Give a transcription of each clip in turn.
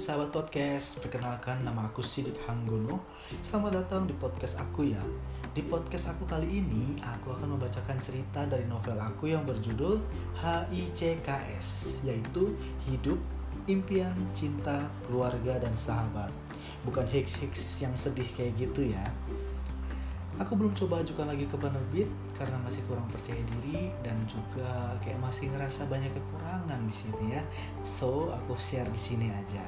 sahabat podcast, perkenalkan nama aku Sidik Hanggono. Selamat datang di podcast aku ya. Di podcast aku kali ini, aku akan membacakan cerita dari novel aku yang berjudul HICKS Yaitu Hidup, Impian, Cinta, Keluarga, dan Sahabat. Bukan hicks-hicks yang sedih kayak gitu ya Aku belum coba ajukan lagi ke penerbit karena masih kurang percaya diri dan juga kayak masih ngerasa banyak kekurangan di sini ya. So, aku share di sini aja.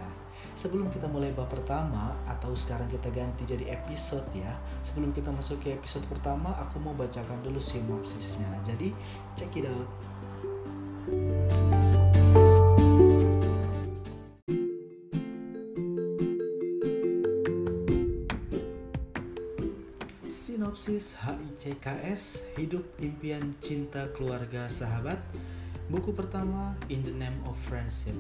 Sebelum kita mulai bab pertama atau sekarang kita ganti jadi episode ya. Sebelum kita masuk ke episode pertama, aku mau bacakan dulu sinopsisnya. Jadi, check it out. Sinopsis HICKS Hidup Impian Cinta Keluarga Sahabat. Buku pertama In the Name of Friendship.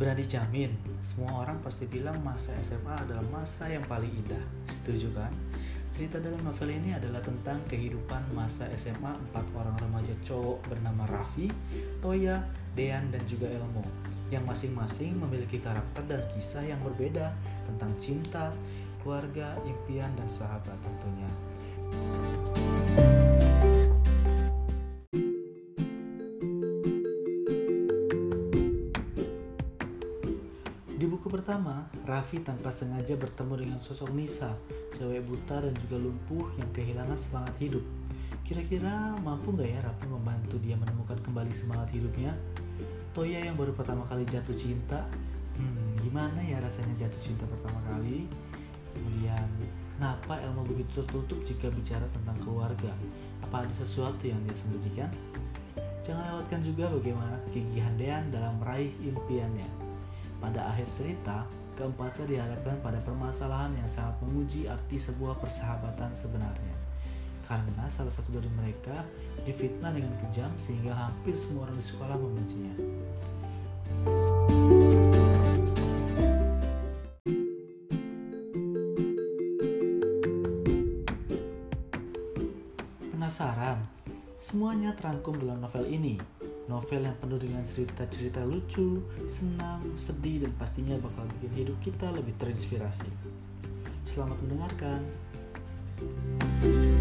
Berani jamin, semua orang pasti bilang masa SMA adalah masa yang paling indah. Setuju kan? Cerita dalam novel ini adalah tentang kehidupan masa SMA empat orang remaja cowok bernama Raffi, Toya, Dean, dan juga Elmo yang masing-masing memiliki karakter dan kisah yang berbeda tentang cinta, keluarga, impian, dan sahabat tentunya. Di buku pertama, Raffi tanpa sengaja bertemu dengan sosok Nisa, cewek buta dan juga lumpuh yang kehilangan semangat hidup. Kira-kira mampu nggak ya Raffi membantu dia menemukan kembali semangat hidupnya? Toya yang baru pertama kali jatuh cinta, hmm, gimana ya rasanya jatuh cinta pertama kali? Kenapa Elmo begitu tertutup jika bicara tentang keluarga? Apa ada sesuatu yang dia sembunyikan? Jangan lewatkan juga bagaimana kegigihan Dean dalam meraih impiannya. Pada akhir cerita, keempatnya dihadapkan pada permasalahan yang sangat menguji arti sebuah persahabatan sebenarnya. Karena salah satu dari mereka difitnah dengan kejam sehingga hampir semua orang di sekolah membencinya. Penasaran? Semuanya terangkum dalam novel ini. Novel yang penuh dengan cerita-cerita lucu, senang, sedih, dan pastinya bakal bikin hidup kita lebih terinspirasi. Selamat mendengarkan. thank you